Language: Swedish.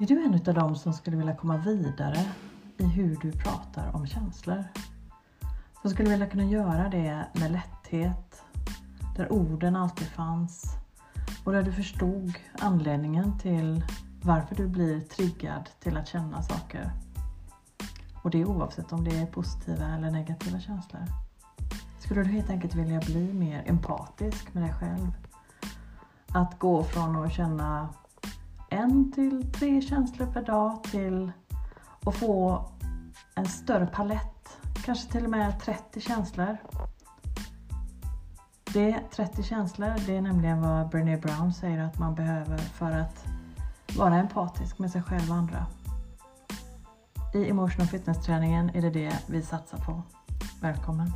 Är du en av dem som skulle vilja komma vidare i hur du pratar om känslor? Som skulle vilja kunna göra det med lätthet, där orden alltid fanns och där du förstod anledningen till varför du blir triggad till att känna saker. Och det oavsett om det är positiva eller negativa känslor. Skulle du helt enkelt vilja bli mer empatisk med dig själv? Att gå från att känna en till tre känslor per dag till att få en större palett, kanske till och med 30 känslor. Det 30 känslor, det är nämligen vad Brené Brown säger att man behöver för att vara empatisk med sig själv och andra. I emotional fitness-träningen är det det vi satsar på. Välkommen!